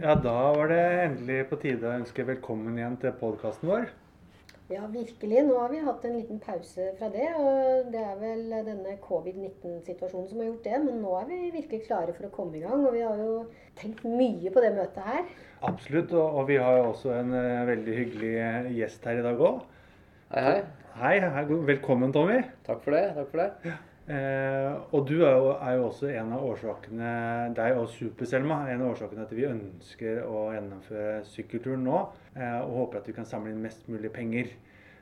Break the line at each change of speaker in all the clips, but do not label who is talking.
Ja, da var det endelig på tide å ønske velkommen igjen til podkasten vår.
Ja, virkelig. Nå har vi hatt en liten pause fra det. Og det er vel denne covid-19-situasjonen som har gjort det. Men nå er vi virkelig klare for å komme i gang. Og vi har jo tenkt mye på det møtet her.
Absolutt. Og, og vi har jo også en uh, veldig hyggelig eh, gjest her i dag òg.
Hei, hei.
Hei, hei. Velkommen, Tommy.
Takk for det. takk for det.
Eh, og du er jo, er jo, også en av årsakene, deg og Super-Selma, en av årsakene at vi ønsker å gjennomføre sykkelturen nå. Eh, og håper at vi kan samle inn mest mulig penger.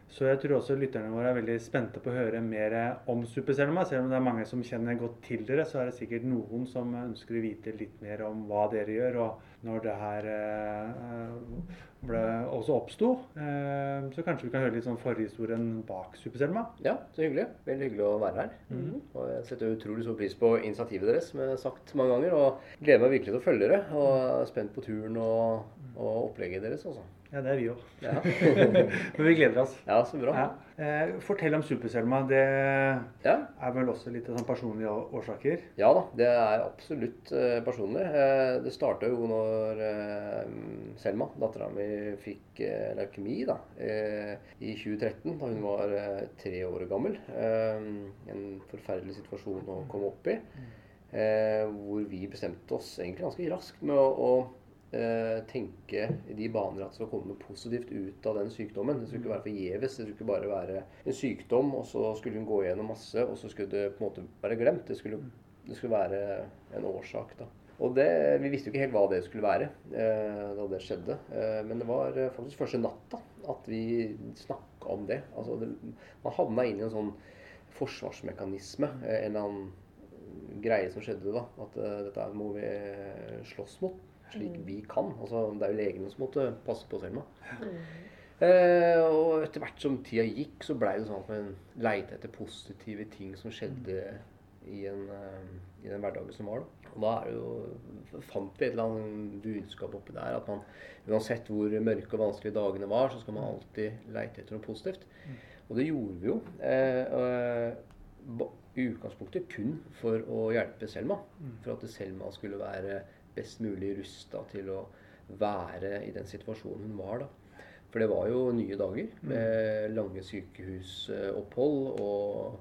Så jeg tror også lytterne våre er veldig spente på å høre mer om Super-Selma. Selv om det er mange som kjenner godt til dere, så er det sikkert noen som ønsker å vite litt mer om hva dere gjør, og når det her eh, ble, også oppsto. Eh, så kanskje vi kan høre litt sånn forhistorien bak Superselma?
Ja, så hyggelig. Veldig hyggelig å være her. Mm -hmm. Og jeg setter utrolig stor pris på initiativet deres, som jeg har sagt mange ganger. Og gleder meg virkelig til å følge dere. Og er spent på turen og, og opplegget deres. også.
Ja, det er vi òg. Ja. Men vi gleder oss.
Ja, så bra. Ja.
Eh, fortell om Super-Selma. Det ja. er vel også litt sånn personlige årsaker?
Ja da, det er absolutt eh, personlig. Eh, det starta jo når Selma, dattera mi, fikk leukemi da, i 2013. Da hun var tre år gammel. en forferdelig situasjon å komme opp i. hvor vi bestemte oss egentlig ganske raskt med å, tenke i de baner at det skal komme noe positivt ut av den sykdommen. Det skulle ikke være forgjeves. Det skulle ikke bare være en sykdom, og så skulle hun gå igjennom masse, og så skulle det på en måte være glemt. Det skulle, det skulle være en årsak. da. Og det, Vi visste jo ikke helt hva det skulle være eh, da det skjedde. Eh, men det var eh, faktisk første natta at vi snakka om det. Altså det, Man havna inn i en sånn forsvarsmekanisme. Eh, en eller annen greie som skjedde da. At uh, dette må vi slåss mot slik mm. vi kan. Altså, det er jo legene som måtte passe på Selma. Mm. Eh, og etter hvert som tida gikk, så blei det sånn at man leita etter positive ting som skjedde i, en, uh, i den hverdagen som var. da. Og da er det jo, fant vi et eller annet budskap oppi der. At man uansett hvor mørke og vanskelige dagene var, så skal man alltid leite etter noe positivt. Mm. Og det gjorde vi jo. Eh, I utgangspunktet kun for å hjelpe Selma. For at Selma skulle være best mulig rusta til å være i den situasjonen hun var da. For det var jo nye dager mm. med lange sykehusopphold og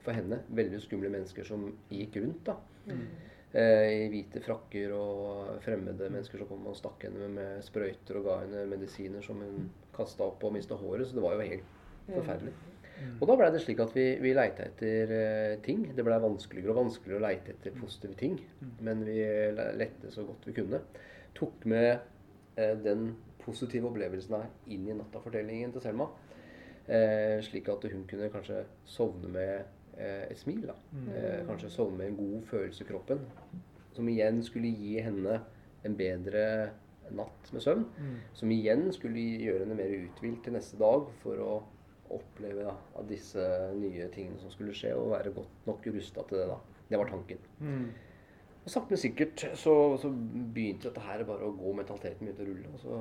for henne veldig skumle mennesker som gikk rundt. da. Mm. Eh, I hvite frakker og fremmede mennesker som kom og stakk henne med sprøyter og ga henne medisiner som hun kasta opp og mista håret. Så det var jo helt forferdelig. Mm. Og da blei det slik at vi, vi leita etter uh, ting. Det blei vanskeligere og vanskeligere å leite etter positive ting. Mm. Men vi lette så godt vi kunne. Tok med uh, den positive opplevelsen her inn i nattafortellingen til Selma. Uh, slik at hun kunne kanskje sovne med et smil. da. Mm. kanskje sovne med en god følelse i kroppen. Som igjen skulle gi henne en bedre natt med søvn. Mm. Som igjen skulle gjøre henne mer uthvilt til neste dag for å oppleve da, av disse nye tingene som skulle skje, og være godt nok rusta til det. da. Det var tanken. Mm. Og sakte, men sikkert så, så, begynte dette her bare å gå, mentaliteten begynte å rulle. Og så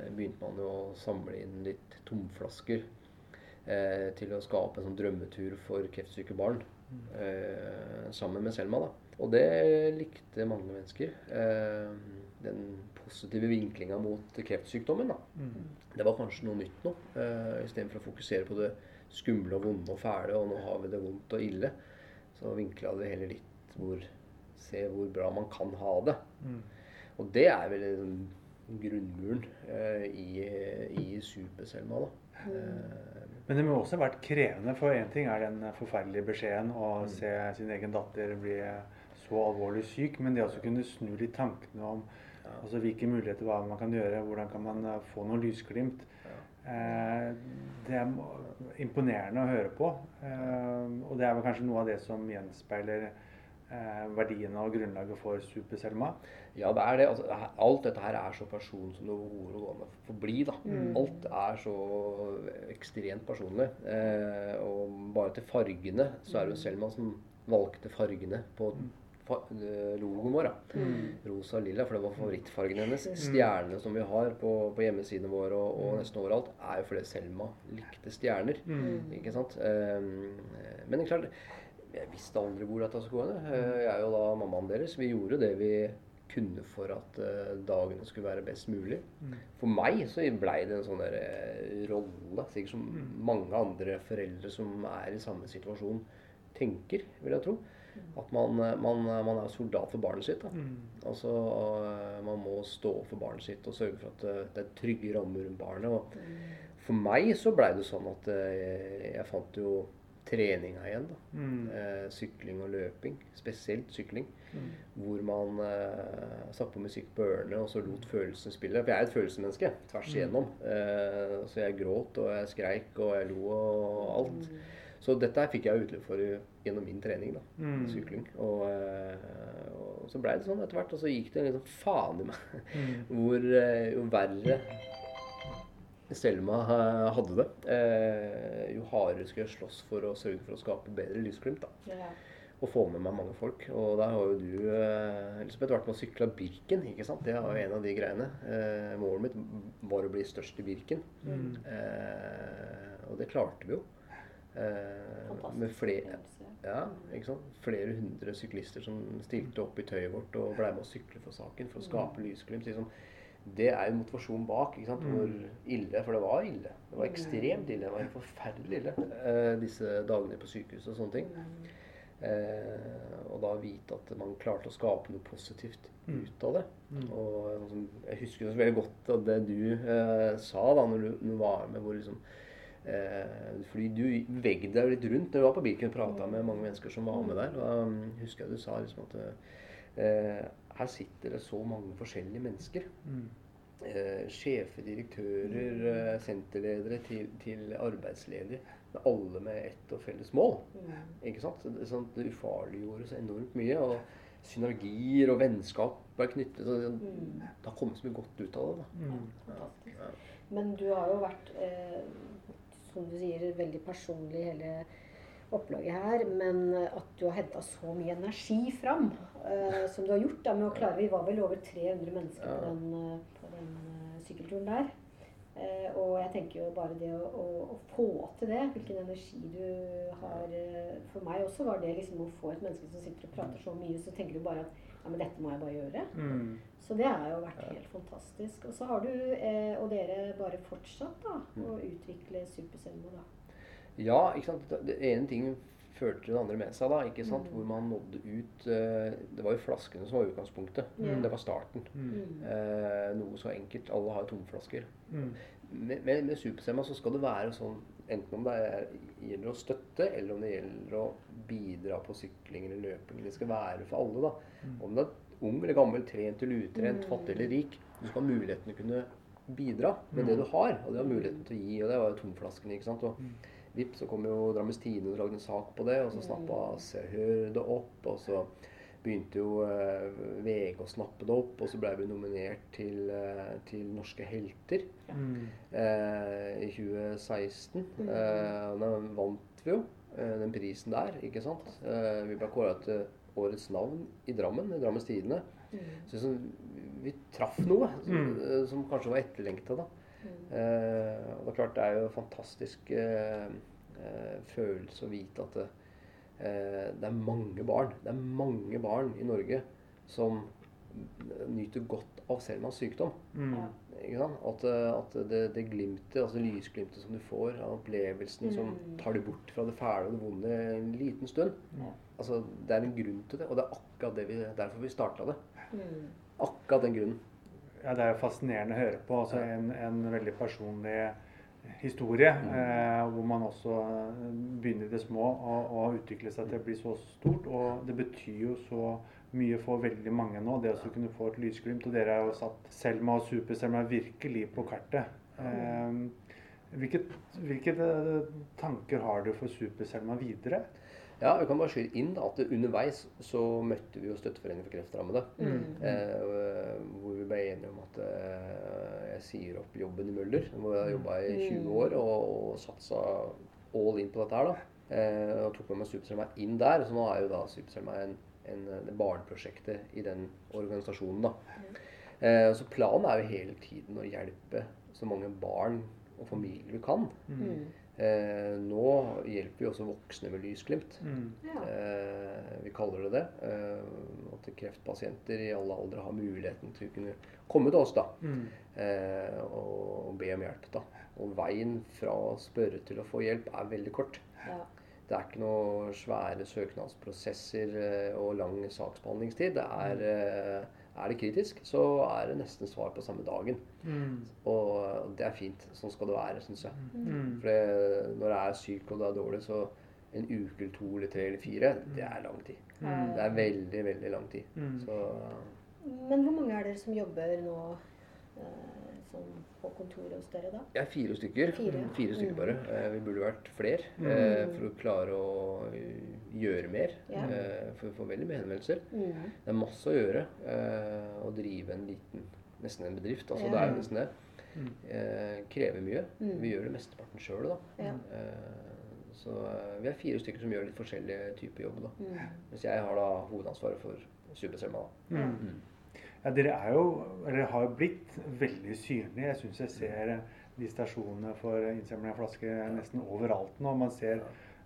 eh, begynte man jo å samle inn litt tomflasker eh, til å skape en sånn drømmetur for kreftsyke barn. Mm. Eh, sammen med Selma. da. Og det likte mange mennesker. Eh, den positive vinklinga mot kreftsykdommen. Mm. Det var kanskje noe nytt nå. Uh, Istedenfor å fokusere på det skumle og vonde og fæle, og nå har vi det vondt og ille, så vinkla det heller litt hvor Se hvor bra man kan ha det. Mm. Og det er vel grunnmuren uh, i, i Super-Selma, da. Uh,
men det må også ha vært krevende, for én ting er den forferdelige beskjeden å mm. se sin egen datter bli så alvorlig syk, men det å kunne snu litt tankene om Altså Hvilke muligheter hva man kan gjøre, hvordan kan man uh, få noen lysglimt. Eh, det er imponerende å høre på. Eh, og det er vel kanskje noe av det som gjenspeiler verdiene og grunnlaget for Super-Selma?
Ja, det er det. Altså, alt dette her er så person som det overhodet går an å bli. Da. Mm. Alt er så ekstremt personlig. og bare til fargene så er det jo Selma som valgte fargene på mm. Eh, logoen vår. Mm. Rosa og lilla, for det var favorittfargen hennes. Mm. Stjernene som vi har på, på hjemmesidene våre og, og, mm. nesten overalt, er jo fordi Selma likte stjerner. Mm. Ikke sant? Um, men det klart, jeg visste aldri hvor dette skulle gå. Jeg er jo da mammaen deres. Vi gjorde det vi kunne for at eh, dagene skulle være best mulig.
Mm.
For meg så blei det en sånn der, eh, rolle, sikkert som
Mm.
mange andre foreldre som er i samme situasjon, tenker, vil jeg tro. At man, eh, man, man er soldat for barnet sitt. Da.
Mm.
Altså, eh, Man må stå for barnet sitt og sørge for at eh, det er trygge rammer rundt barnet. Og for meg så blei det sånn at eh, jeg fant jo treninga igjen. da.
Mm.
Eh, sykling og løping, spesielt sykling.
Mm.
Hvor man eh, satte på musikk på ørene og så lot følelsene spille. For jeg er et følelsesmenneske tvers
Mm.
igjennom. Eh, så jeg gråt og jeg skreik og jeg lo og alt. Så dette fikk jeg utløp for gjennom min trening. da,
Mm.
Sykling. Og, eh, og så blei det sånn etter hvert. Og så gikk det liksom faen i meg
Mm.
hvor eh, jo verre Selma eh, hadde det, eh, jo hardere skulle jeg slåss for å sørge for å skape bedre lysglimt. da,
Ja.
Og få med meg mange folk. Og der har jo du eh, Elisabeth, vært med og sykla Birken. ikke sant? Det var jo en av de greiene. Eh, målet mitt var å bli størst i Birken.
Mm.
Eh, og det klarte vi jo. Eh, med flere, ja, flere hundre syklister som stilte opp i tøyet vårt og ble med å sykle for saken for å skape lysglimt. Liksom. Det er jo motivasjonen bak. Hvor ille For det var ille. Det var ekstremt ille. Det var helt forferdelig ille, eh, disse dagene på sykehuset og sånne ting. Eh, og da vite at man klarte å skape noe positivt ut av det.
Mm.
Og sånn jeg husker så veldig godt det du eh, sa da når du, når du var med. hvor liksom eh, fordi du beveget deg litt rundt når du var på Birken og prata med mange mennesker som var med der. Og da um, husker jeg du sa liksom at eh, her sitter det så mange forskjellige mennesker.
Mm.
Eh, sjefer, direktører, eh, senterledere til, til arbeidsledige. Alle med ett og felles mål.
Mm.
Ikke sant? Så Det, sånn, det ufarliggjorde så enormt mye. Og synergier og vennskap ble knyttet. Så det,
Mm.
det har kommet så mye godt ut av det. da.
Mm.
Fantastisk. Men du har jo vært, eh, som du sier, veldig personlig hele opplaget her. Men at du har henta så mye energi fram uh, som du har gjort da, med å klare Vi var vel over 300 mennesker på den, eh, på den uh, sykkelturen der. Uh, og jeg tenker jo bare det å, å, å få til det, hvilken energi du har For meg også var det liksom å få et menneske som sitter og prater så mye, så tenker du bare at ja, men dette må jeg bare gjøre.
Mm.
Så det har jo vært helt fantastisk. Og så har du, eh, og dere, bare fortsatt da, å utvikle Superselmo, da.
Ja, ikke sant. Det- ene ting førte det andre med seg, da. ikke sant?
Mm.
Hvor man nådde ut eh, Det var jo flaskene som var utgangspunktet.
Mm.
Det var starten.
Mm.
Mm.
Eh, noe så enkelt. Alle har tomme tomflasker.
Mm.
Med, med, med så skal det være sånn enten om det er, gjelder å støtte, eller om det gjelder å bidra på sykling eller løping. Det skal være for alle, da.
Mm.
Om du er ung eller gammel, trent eller utrent,
Mm.
fattig eller rik. Du skal ha muligheten til å kunne bidra med
Mm.
det du har. Og det har muligheten til å gi. Og det var jo tomflaskene. ikke sant? Og
Mm.
vipp, så kom jo Drammens Tidende og lagde en sak på det, og så snappa Se Hør det opp. Og så begynte jo eh, VG å snappe det opp, og så ble vi nominert til, eh, til Norske helter
ja.
eh, i 2016.
Mm.
Eh, og da vant vi jo eh, den prisen der, ikke sant. Eh, vi ble kåra til årets navn i Drammen, i Drammens Tidende.
Mm.
Så liksom, vi traff noe som,
Mm.
som kanskje var etterlengta, da.
Mm.
Eh, og det er klart, det er jo en fantastisk følelse å vite at det, det er mange barn. Det er mange barn i Norge som nyter godt av Selmas sykdom.
Mm.
Ikke sant? At, eh, at det, det glimtet, altså lysglimtet som du får av opplevelsen som
Mm.
tar deg bort fra det fæle og det vonde en liten stund.
mm.
Altså, Det er en grunn til det, og det er akkurat det vi, derfor vi starta det.
Mm.
Akkurat den grunnen.
Ja, det er jo fascinerende å høre på. Altså en, en veldig personlig historie. Eh, hvor man også eh, begynner i det små og, og utvikler seg til å bli så stort. Og det betyr jo så mye for veldig mange nå, det å kunne få et lysglimt. Og dere har jo satt Selma og Super-Selma virkelig på kartet. Eh, hvilke, hvilke eh, tanker har du for Super-Selma videre?
Ja, vi kan bare skyte inn at underveis så møtte vi jo Støtteforeningen for kreftrammede.
Mm.
Eh, hvor vi ble enige om at eh, jeg sier opp jobben i Møller, hvor jeg jobba i 20
Mm.
år og, og satsa all in på dette her. da. Eh, og tok med meg Superselma inn der. Så nå er jo da Superselma en, en, det barneprosjektet i den organisasjonen. da. Eh, så planen er jo hele tiden å hjelpe så mange barn og familier vi kan.
Mm.
Eh, nå hjelper vi også voksne med lysglimt.
Mm.
Eh, vi kaller det det. Eh, at kreftpasienter i alle aldre har muligheten til å kunne komme til oss da,
Mm.
eh, og, og be om hjelp. da. Og veien fra å spørre til å få hjelp er veldig kort.
Ja.
Det er ikke noe svære søknadsprosesser eh, og lang saksbehandlingstid. Det er, eh, er det kritisk, så er det nesten svar på samme dagen.
Mm.
Og det er fint. Sånn skal det være, syns jeg.
Mm.
For det, når det er syk og det er dårlig, så en uke eller to eller tre eller fire, det er lang tid.
Mm.
Det er veldig, veldig lang tid.
Mm.
Så
Men hvor mange er dere som jobber nå eh, sånn på kontoret hos dere, da?
Ja, fire stykker.
Fire.
stykker
Mm.
bare. Eh, Vi burde vært flere
Mm.
eh, for å klare å eh, gjøre mer.
Ja.
Eh, For vi får veldig mye henvendelser.
Mm.
Det er masse å gjøre. eh, Å drive en liten Nesten en bedrift. Altså,
Ja.
Det er nesten det.
Mm.
Eh, krever mye.
Mm.
Vi gjør det mesteparten sjøl, da.
Ja.
Eh, så eh, vi er fire stykker som gjør litt forskjellige typer jobb. da.
Mm.
Mens jeg har da hovedansvaret for Superselma. da.
Ja, dere er jo, eller har jo blitt veldig synlige. Jeg syns jeg ser de stasjonene for innsamling av flasker nesten overalt nå. Man ser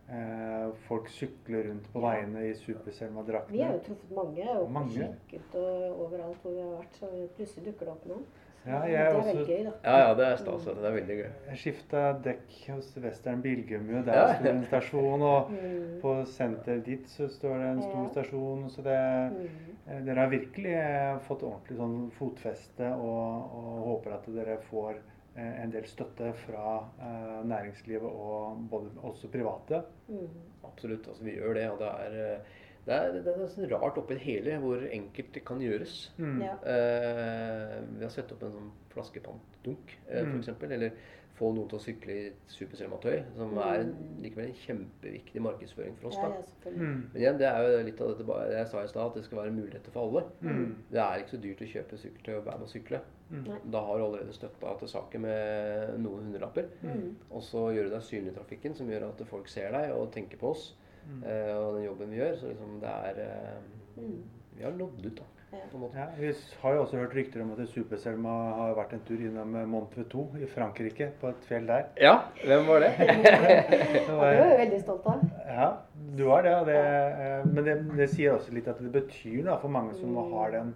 eh, folk sykle rundt på veiene i Superselma-draktene.
Vi har jo truffet mange og
Mange.
sjekket og overalt hvor vi har vært, så plutselig dukker det opp noen.
Ja,
det er
også,
veldig gøy, da.
Ja, ja, det er stas. altså. Det er veldig gøy.
jeg skifta dekk hos Western Bilgummi, og der
Ja.
sto en stasjon. Og
Mm.
på senteret ditt så står det en stor
Ja.
stasjon. Så det,
Mm.
eh, dere har virkelig eh, fått ordentlig sånn fotfeste, og, og håper at dere får eh, en del støtte fra eh, næringslivet og både også private.
Mm.
Absolutt. altså Vi gjør det. Og det er, det er, det er sånn rart oppi det hele hvor enkelt det kan gjøres.
Mm.
Ja.
Eh, vi har satt opp en sånn flaskepantdunk, eh, for
Mm.
eksempel, Eller få noen til å sykle i superselmatøy, som
Mm.
er likevel en kjempeviktig markedsføring for oss.
Ja,
da.
ja.
Mm.
Men igjen, det er jo litt av dette jeg sa i stad, at det skal være muligheter for alle.
Mm.
Det er ikke så dyrt å kjøpe sykkeltøy og være med å sykle.
Mm.
Da har du allerede støtta til saken med noen hundrelapper.
Mm.
Og så gjør du deg synlig i trafikken, som gjør at folk ser deg og tenker på oss.
Mm.
Eh, og den jobben vi gjør. Så liksom det er eh,
Mm.
Vi har nådd ut, da.
Ja.
På en måte.
Ja, vi har jo også hørt rykter om at Superselma har vært en tur innom Mont Ventoux i Frankrike, på et fjell der.
Ja, hvem var det?
Det var-
jeg veldig stolt av.
Ja, du er det. Og det eh, men det, det sier også litt at det betyr noe for mange som
Mm.
har den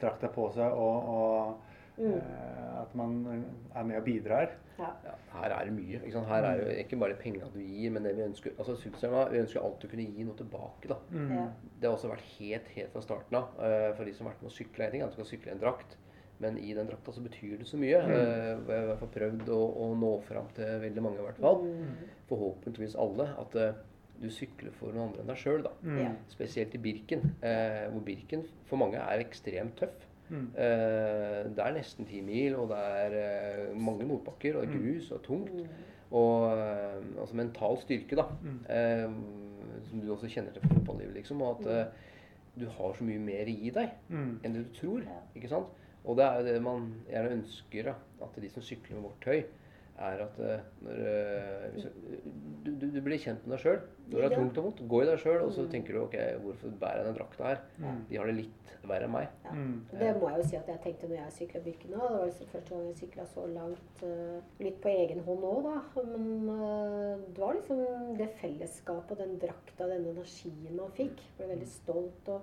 drakta på seg, og, og
Mm.
Eh, at man er med og bidrar.
Ja.
Ja, her er det mye. Ikke sant? Her er det jo ikke bare penga du gir, men det vi ønsker altså Superselma, Vi ønsker alltid å kunne gi noe tilbake. da.
Mm.
Ja.
Det har også vært helt helt fra starten av. eh, For de som har vært med å sykle. Ting, tenker at du skal sykle i en drakt, men i den drakta så betyr det så mye.
Mm.
Eh, Jeg har i hvert fall prøvd å, å nå fram til veldig mange, i hvert fall.
Mm.
Forhåpentligvis alle. At eh, du sykler for noen andre enn deg sjøl.
Mm.
Spesielt i Birken. Eh, hvor Birken for mange er ekstremt tøff.
Mm.
Eh, det er nesten ti mil, og det er eh, mange motbakker, og det er
Mm.
grus og tungt.
Mm.
Og eh, altså mental styrke, da.
Mm.
Som du også kjenner til fra fotballivet, liksom. Og at du har så mye mer i deg enn det du tror. Ikke sant? Og det er jo det man gjerne ønsker, da. At de som sykler med vårt tøy, er at eh, når, eh, hvis, du, du, du blir kjent med deg sjøl. Når det er tungt og vondt, gå i deg sjøl, og så
Mm.
tenker du ok, hvorfor bærer jeg den drakta her?
Mm.
De har det litt verre enn meg.
Ja.
Mm.
Det må jeg jo si at jeg tenkte når jeg sykla Birken nå. Det var liksom første gang jeg sykla så langt. eh, litt på egen hånd òg, da. Men det var liksom det fellesskapet og den drakta, den energien man fikk. Jeg Ble veldig stolt og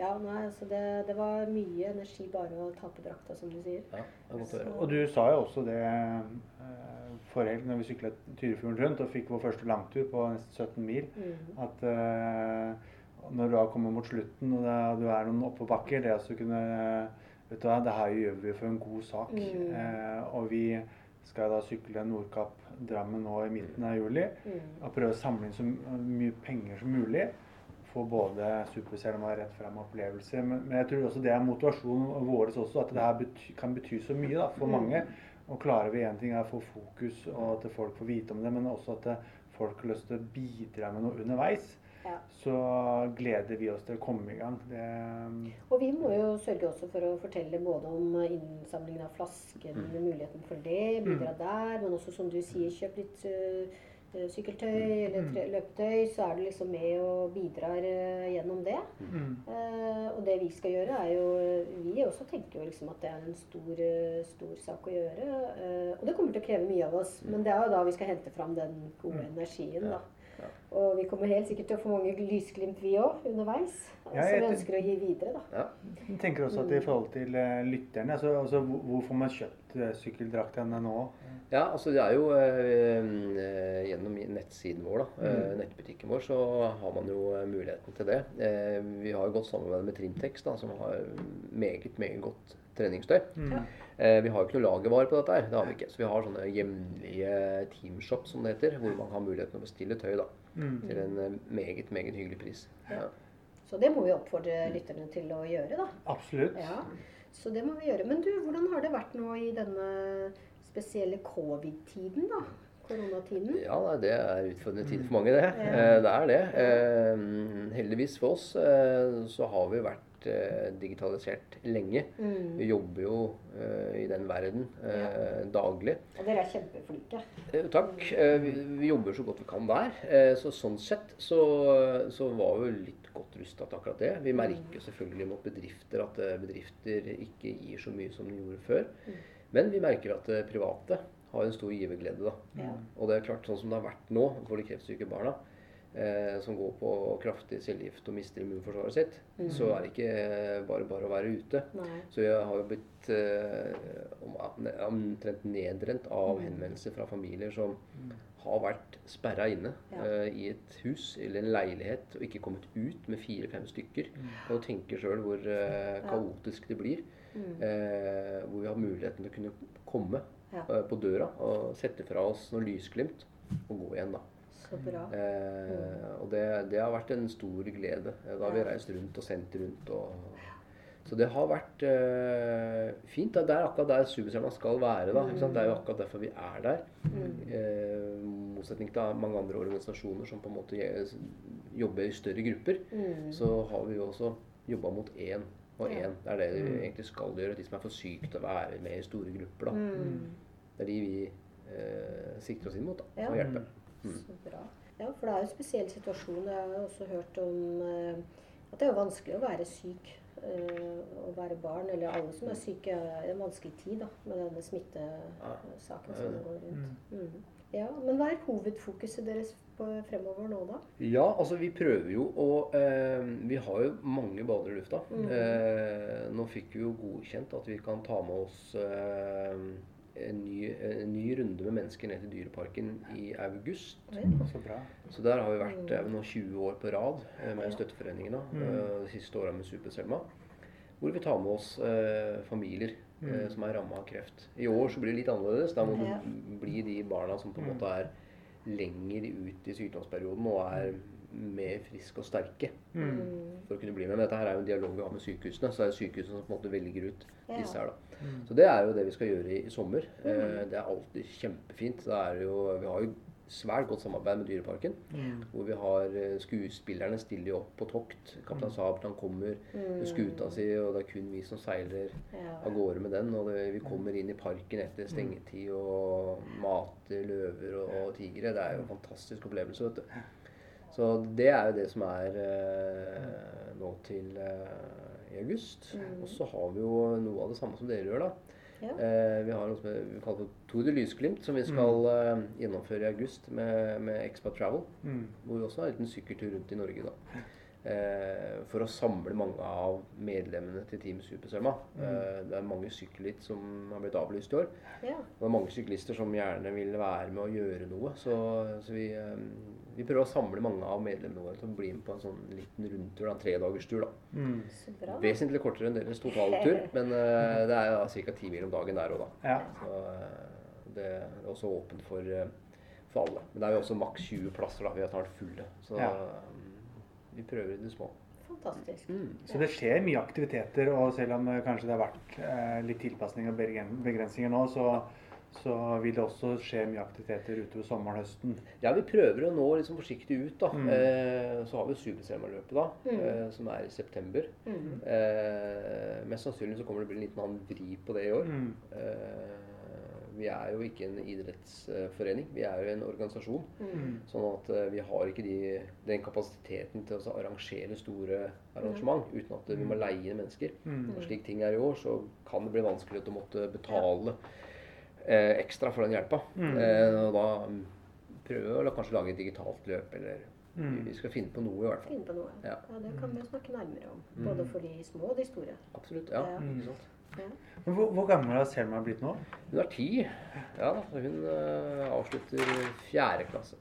Ja, nei, altså det, det var mye energi bare å ta på drakta, som du sier.
Ja, det er godt å høre.
Og du sa jo også det eh, forrige helg når vi sykla Tyrifjorden rundt og fikk vår første langtur på nesten 17 mil,
Mm.
at eh, når du har kommet mot slutten og det, du er noen oppoverbakker, det å kunne Vet du hva, det her gjør vi for en god sak.
Mm.
Eh, og vi skal da sykle Nordkapp-Drammen nå i midten av juli.
Mm.
Og prøve å samle inn så mye penger som mulig. Få både Superselma rett frem opplevelser. Men, men jeg tror også det er motivasjonen vår også, at det her bety, kan bety så mye da, for
Mm.
mange. Og klarer vi én ting er å få fokus, og at folk får vite om det, men også at folk har lyst til å bidra med noe underveis.
Ja.
Så gleder vi oss til å komme i gang. Det,
Og vi må jo sørge også for å fortelle både om innsamlingen av flasken,
Mm.
muligheten for det, bidra der, men også som du sier, kjøp litt uh, sykkeltøy eller tre, løpetøy, så er du liksom med og bidrar eh, gjennom det.
Mm.
Eh, og det vi skal gjøre, er jo Vi også tenker jo liksom at det er en stor, eh, stor sak å gjøre. Eh, og det kommer til å kreve mye av oss, men det er jo da vi skal hente fram den gode energien, da.
Ja.
Og vi kommer helt sikkert til å få mange lysglimt, vi òg, underveis.
Ja,
som vi ønsker å gi videre, da.
Ja.
Jeg tenker også at i forhold til eh, lytterne, altså, altså hvor får man kjøpt eh, sykkeldraktene nå?
Ja, altså det er jo eh, eh, gjennom nettsiden vår, da, mm. nettbutikken vår, så har man jo muligheten til det. Eh, vi har jo godt samarbeid med Trimtex, da, som har meget, meget godt treningstøy.
Mm.
Eh, vi har jo ikke noe lagervare på dette her, det har vi ikke. Så vi har sånne hjemlige teamshop, som det heter, hvor man har muligheten til å bestille tøy da,
Mm.
til en eh, meget, meget hyggelig pris. Ja.
Så det må vi oppfordre lytterne til å gjøre, da.
Absolutt.
Ja, så det må vi gjøre. Men du, hvordan har det vært nå i denne spesielle covid-tiden, da? Koronatiden?
Ja, nei, det er utfordrende tid for mange, det.
Ja.
Eh, Det er det. Eh, Heldigvis for oss eh, så har vi vært eh, digitalisert lenge.
Mm.
Vi jobber jo eh, i den verden ja. daglig.
Og dere er kjempeflinke.
Eh, Takk. Eh, Vi, vi jobber så godt vi kan der. Eh, Så sånn sett så, så var vi litt godt rusta til akkurat det. Vi merker jo selvfølgelig mot bedrifter at eh, bedrifter ikke gir så mye som de gjorde før. Men vi merker at eh, private har en stor giverglede. da.
Ja.
Og det er klart, sånn som det har vært nå for de kreftsyke barna, eh, som går på kraftig cellegift og mister immunforsvaret sitt, så er det ikke bare bare å være ute.
Nei.
Så jeg har jo blitt eh, omtrent nedrent av henvendelser fra familier som har vært sperra inne
Ja.
eh, i et hus eller en leilighet og ikke kommet ut med fire-fem stykker. Og tenker sjøl hvor eh, kaotisk det blir. Eh, hvor vi har muligheten til å kunne komme
Ja.
eh, på døra og sette fra oss noen lysglimt og gå igjen, da.
Så bra.
Eh, og det, det har vært en stor glede. Eh, Da har vi reist rundt og sendt rundt. Og, så det har vært eh, fint. Det er akkurat der Superstjerna skal være. Da? Det er jo akkurat derfor vi er der. Eh, motsetning til mange andre organisasjoner som på en måte jobber i større grupper,
Mm.
så har vi jo også jobba mot én og én. Det er det vi egentlig skal gjøre. De som er for syke til å være med i store grupper. Da.
Mm.
Det er de vi eh, sikter oss inn mot da, å hjelpe.
Så bra. Ja, for det er jo en spesiell situasjon. Jeg har også hørt om eh, at det er vanskelig å være syk. eh, å være barn, eller alle som er syke, er en vanskelig tid da, med denne smittesaken som går rundt. Mm. Ja, Men hva er hovedfokuset deres på fremover nå, da?
Ja, altså vi prøver jo å eh, Vi har jo mange baller i lufta. Eh, nå fikk vi jo godkjent at vi kan ta med oss eh, en, ny, en ny runde med mennesker ned til Dyreparken i august.
Så bra.
Så der har vi vært eh, nå 20 år på rad eh, med støtteforeningene. eh, de siste åra med Super-Selma. Hvor vi tar med oss eh, familier eh, som er ramma av kreft. I år så blir det litt annerledes. Da må
Ja.
det bli de barna som på en måte er lenger ut i sykdomsperioden og er mer friske og sterke
Mm.
for å kunne bli med. Men dette her er jo en dialog vi har med sykehusene, så det er sykehusene som på en måte velger ut
Ja.
disse her. da. Så det er jo det vi skal gjøre i, i sommer. Eh, det er alltid kjempefint. Det er jo, vi har jo svært godt samarbeid med Dyreparken. Hvor vi har eh, skuespillerne stiller jo opp på tokt. Kaptein Sabeltann kommer med skuta si, og det er kun vi som seiler
Ja.
av gårde med den. Og det, vi kommer inn i parken etter stengetid og mater løver og, og tigre. Det er jo en fantastisk opplevelse, vet du. Så det er jo det som er eh, nå til eh, i august. Og så har vi jo noe av det samme som dere gjør, da.
Ja.
Eh, vi har noe som vi kaller for Tour de Lysglimt, som vi skal eh, gjennomføre i august med, med Expat Travel.
Mm.
Hvor vi også har en liten sykkeltur rundt i Norge, da. Eh, for å samle mange av medlemmene til Team Supersømma. Mm. det er mange sykkelritt som har blitt avlyst i år.
Ja.
Og det er mange syklister som gjerne vil være med og gjøre noe. Så, så vi, eh, vi prøver å samle mange av medlemmene våre til å bli med på en sånn liten rundtur. En tredagerstur. da.
Mm.
Så bra.
Vesentlig kortere enn deres totaltur, men eh, det er ca. ti mil om dagen der òg, da.
Ja.
Så eh, det er også åpent for, eh, for alle. Men det er jo også maks 20 plasser, da. Vi er snart fulle. Så
Ja.
Eh, vi prøver i det små.
Fantastisk.
Mm.
Så det skjer mye aktiviteter, og selv om eh, kanskje det har vært eh, litt tilpasning og begrensninger nå, så, så vil det også skje mye aktiviteter utover sommeren og høsten.
Ja, vi prøver å nå liksom forsiktig ut, da.
Mm.
Eh, så har vi Superselma-løpet, da, eh, som er i september.
Mm.
Eh, mest sannsynlig så kommer det å bli en liten annen vri på det i år.
Mm.
Vi er jo ikke en idrettsforening. Vi er jo en organisasjon.
Mm.
Sånn at eh, vi har ikke de, den kapasiteten til å arrangere store arrangement uten at vi må leie mennesker.
Mm.
Og slik ting er i år, så kan det bli vanskelig å måtte betale eh, ekstra for den hjelpa.
Mm.
Eh, og da mm, prøve å kanskje lage et digitalt løp, eller
Mm.
vi skal finne på noe i hvert fall.
Finne på noe.
Ja.
Ja, det kan vi snakke nærmere om.
Mm.
Både for de små og de store.
Absolutt. Ja,
Ja.
ikke sant.
Men hvor, hvor gammel har Selma blitt nå?
Hun er ti. Ja hun uh, avslutter fjerde klasse.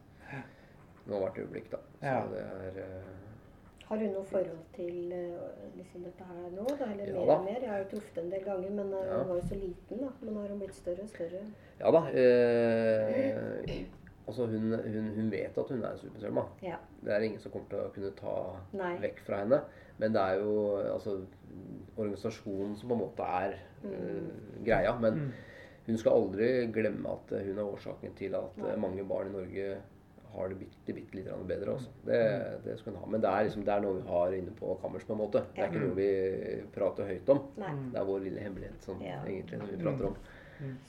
Nå hvert øyeblikk, da. Så
Ja.
det er uh,
Har hun noe forhold til uh, liksom dette her nå? Da? Eller
Ja
mer
da.
og mer? Jeg har jo truffet en del ganger, men uh,
Ja.
hun var jo så liten. da. Men har hun blitt større og større.
Ja da. Eh, altså hun, hun, hun vet at hun er superselma.
Ja.
Det er ingen som kommer til å kunne ta
Nei.
vekk fra henne. Men det er jo altså, organisasjonen som på en måte er uh, greia. Men
Mm.
hun skal aldri glemme at hun er årsaken til at eh, mange barn i Norge har det bitte, bitte litt bedre også. Det, det skal hun ha. Men det er, liksom, det er noe vi har inne på kammers på en måte. Det er ikke noe vi prater høyt om.
Nei.
Det er vår lille hemmelighet sånn,
Ja.
egentlig, som vi prater om.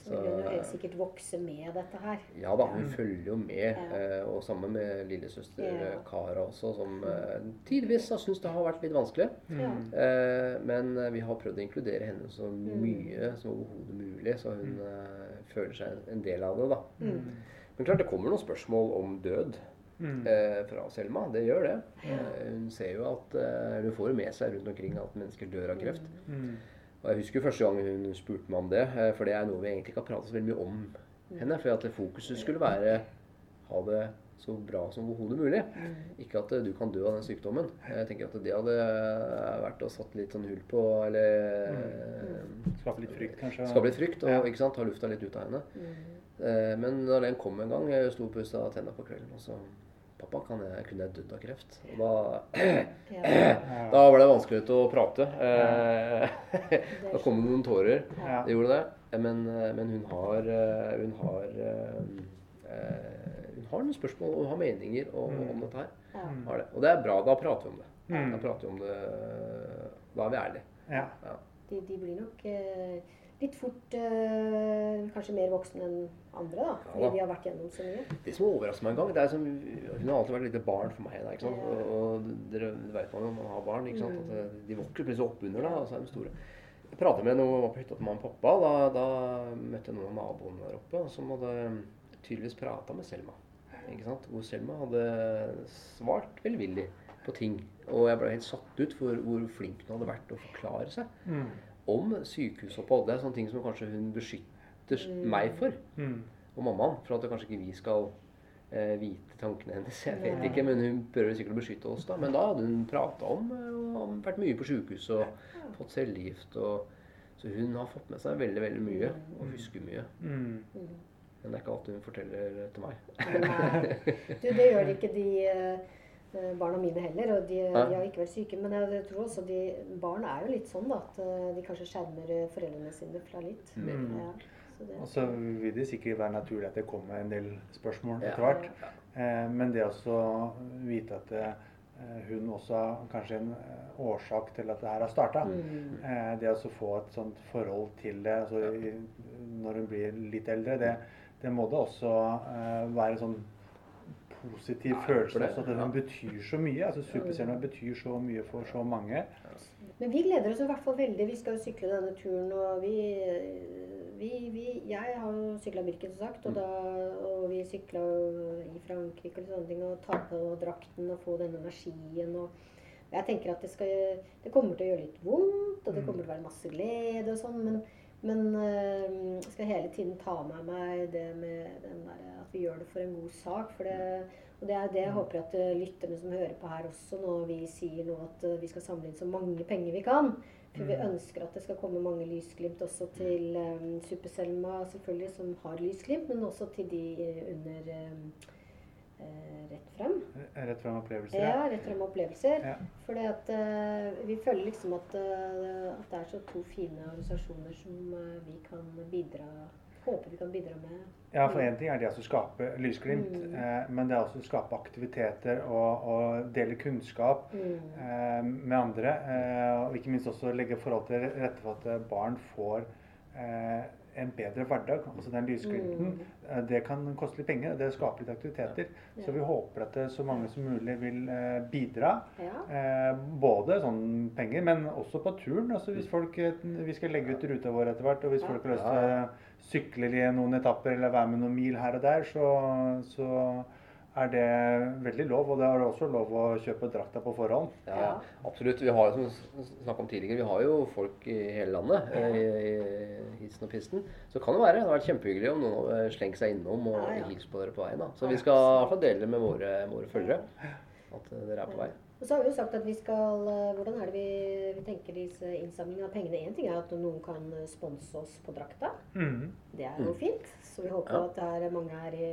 Så vil hun helt sikkert vokse med dette her.
Ja da, hun følger jo med.
Ja.
eh, Og sammen med lillesøster
Ja.
eh, Kara også, som eh, tidvis har syntes det har vært litt vanskelig.
Ja.
Eh, Men eh, vi har prøvd å inkludere henne så mye som overhodet mulig, så hun eh, føler seg en del av det. da.
Mm.
Men klart det kommer noen spørsmål om død
Mm.
eh, fra Selma. Det gjør det. Eh, hun ser jo at eh, Hun får jo med seg rundt omkring at mennesker dør av kreft.
Mm.
Og Jeg husker første gang hun spurte meg om det, eh, for det er noe vi egentlig ikke har pratet så veldig mye om henne. For at fokuset skulle være ha det så bra som overhodet mulig. Ikke at eh, du kan dø av den sykdommen. Jeg tenker at det hadde vært å satt litt sånn hull på, eller
Skape litt frykt, kanskje?
skape litt frykt og ikke sant, ta lufta litt ut av henne.
Mm.
Eh, Men da den kom en gang, jeg sto og pussa tenna på kvelden, og så Pappa, kan jeg, kunne jeg dødd av kreft? Og da,
Ja.
da var det vanskelig å prate. Eh, Da kom det noen tårer.
Ja.
Det gjorde det. Men, eh, men hun har eh, Hun har Hun har noen spørsmål og hun har meninger om,
Mm.
om dette her.
Ja.
Det. Og det er bra. Da prater vi om det.
Mm.
Da prater vi om det Da er vi ærlige.
Ja.
De, de blir nok litt fort eh, kanskje mer voksen enn andre, da. Fordi
Ja da.
de har vært gjennom så mye.
Det som overrasker meg en gang, det er som Hun har alltid vært et lite barn for meg. Da, ikke sant?
Ja.
Og, og dere det vet man jo når man har barn. Ikke sant? At eh, de vokser plutselig opp under deg, og så er de store. Jeg pratet med noen var på hytta til mamma og pappa. Da, da møtte jeg noen av naboene der oppe som hadde tydeligvis prata med Selma. Ikke sant? Hvor Selma hadde svart velvillig på ting. Og jeg ble helt satt ut for hvor flink hun hadde vært til å forklare seg
Mm.
Om sykehusopphold. Det er sånne ting som kanskje hun beskytter meg for
Mm.
og mammaen, for at kanskje ikke vi skal eh, vite tankene hennes. Jeg vet ikke, men hun prøver sikkert å beskytte oss. da. Men da hadde hun prata om eh, og vært mye på sjukehus og fått cellegift. og Så hun har fått med seg veldig veldig mye og husker mye.
Mm.
Men det er ikke alt hun forteller til meg.
Nei. Du, det gjør ikke de eh, barna mine heller, og de,
Nei.
de har ikke vært syke. Men jeg, tror også de barn er jo litt sånn da, at eh, de kanskje skjermer eh, foreldrene sine fra litt.
Mm.
Ja, så det,
Og så vil det sikkert være naturlig at det kommer en del spørsmål
Ja.
etter hvert. Eh, men det å vite at det, hun også har kanskje en eh, årsak til at det her har starta.
Mm.
Eh, det å få et sånt forhold til det altså, når hun blir litt eldre, det, det må det også eh, være sånn positiv
Ja,
følelse også, at
ja.
betyr så mye. altså Superstjerna betyr så mye for så mange.
Men vi gleder oss i hvert fall veldig. Vi skal jo sykle denne turen, og vi, vi, vi Jeg har jo sykla Birken, som sagt, og, da, og vi sykla i Frankrike og sånne ting, og ta på drakten og få den energien og Jeg tenker at det, skal, det kommer til å gjøre litt vondt, og det kommer til å være masse glede og sånn, men, men jeg skal hele tiden ta med meg det med den der, at vi gjør det for en god sak. For det, og det er det jeg håper at øh, lytterne som hører på her også, når vi sier nå at øh, vi skal samle inn så mange penger vi kan. For vi ønsker at det skal komme mange lysglimt også til um, Super-Selma, selvfølgelig, som har lysglimt, men også til de eh, under um, eh, Rett frem.
Rett frem opplevelser.
Ja, rett frem opplevelser.
Ja.
Fordi at eh, vi føler liksom at, uh, at det er så to fine organisasjoner som uh, vi kan bidra Håper vi kan bidra med.
Ja, for én ting er det å skape lysglimt,
Mm.
eh, men det er også å skape aktiviteter og, og dele kunnskap
Mm.
eh, med andre. Eh, og ikke minst også legge forhold til rette for at barn får eh, en bedre hverdag. Altså den lysglimten. Mm. Det kan koste litt penger, det skaper litt aktiviteter.
Ja.
Så vi håper at så mange som mulig vil eh, bidra.
Ja.
Eh, både sånn penger, men også på turen. Altså hvis folk, eh, vi skal legge ut ruta vår etter hvert, og hvis folk har lyst til å sykle i noen etapper eller være med noen mil her og der, så, så er det veldig lov. Og det er også lov å kjøpe drakta på forhånd.
Ja, absolutt. Vi har som snakket om tidligere, vi har jo folk i hele landet eh, i, i hissen og pisten. Så kan det være. Det har vært kjempehyggelig om noen har seg innom og
ja.
på dere på veien. da. Så vi skal i hvert fall dele det med våre, våre følgere at eh, dere er på vei.
Og så har vi jo sagt at vi skal eh, Hvordan er det vi, vi tenker disse innsamlingene av pengene? Én ting er at noen kan sponse oss på drakta. Det er jo fint. Så vi håper
Ja.
at det er mange her i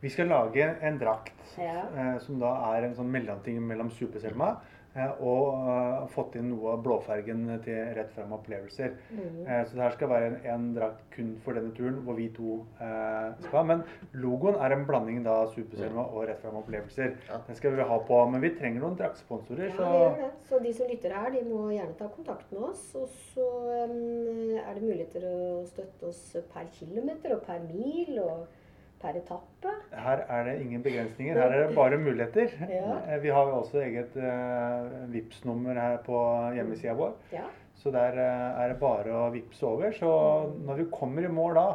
Vi skal lage en drakt
Ja.
eh, som da er en sånn mellomting mellom Superselma eh, og eh, fått inn noe av blåfargen til Rett frem opplevelser.
Mm.
Eh, så det her skal være en, en drakt kun for denne turen, hvor vi to eh, skal. Men logoen er en blanding da av Superselma og Rett frem opplevelser.
Ja.
Den skal vi ha på. Men vi trenger noen draktsponsorer,
Ja,
så
det. Så de som lytter her, de må gjerne ta kontakt med oss. Og så um, er det muligheter å støtte oss per kilometer og per mil og per etappe.
her er det ingen begrensninger. Her er det bare muligheter.
Ja.
Eh, vi har jo også eget uh, vips nummer her på hjemmesida vår.
Ja.
Så der uh, er det bare å vippse over. Så når vi kommer i mål da,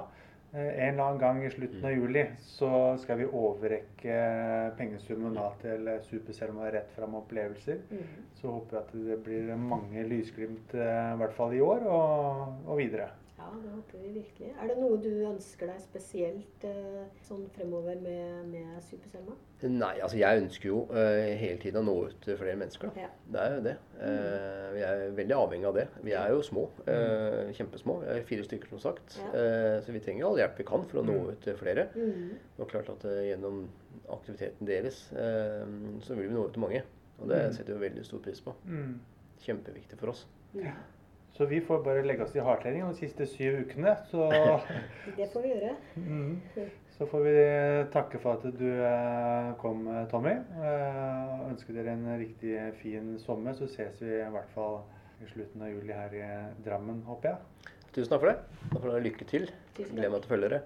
eh, en eller annen gang i slutten av juli, så skal vi overrekke pengesummen da til Super-Selma rett fram opplevelser.
Mm.
Så håper jeg at det blir mange lysglimt eh, i hvert fall i år og, og videre.
Ja, det håper vi virkelig. Er det noe du ønsker deg spesielt eh, sånn fremover med, med Super-Selma?
Nei, altså jeg ønsker jo uh, hele tiden å nå ut til flere mennesker. da.
Ja.
Det er jo det. Uh, vi er veldig avhengig av det. Vi er jo små. Uh, kjempesmå. Vi er fire stykker, som sagt.
Ja.
Eh, så vi trenger all hjelp vi kan for å nå ut til flere.
Mm.
Og klart at gjennom aktiviteten deres eh, så vil vi nå ut til mange. Og det
Mm.
setter vi veldig stor pris på.
Mm.
Kjempeviktig for oss.
Mm.
Så vi får bare legge oss i hardtrening de siste syv ukene. Så,
Det får vi gjøre.
mm. så får vi takke for at du eh, kom, Tommy. Eh, ønsker dere en riktig fin sommer. Så ses vi i hvert fall i slutten av juli her i Drammen, håper jeg.
Tusen takk for det. Da får dere lykke til. Gleder meg til å følge dere.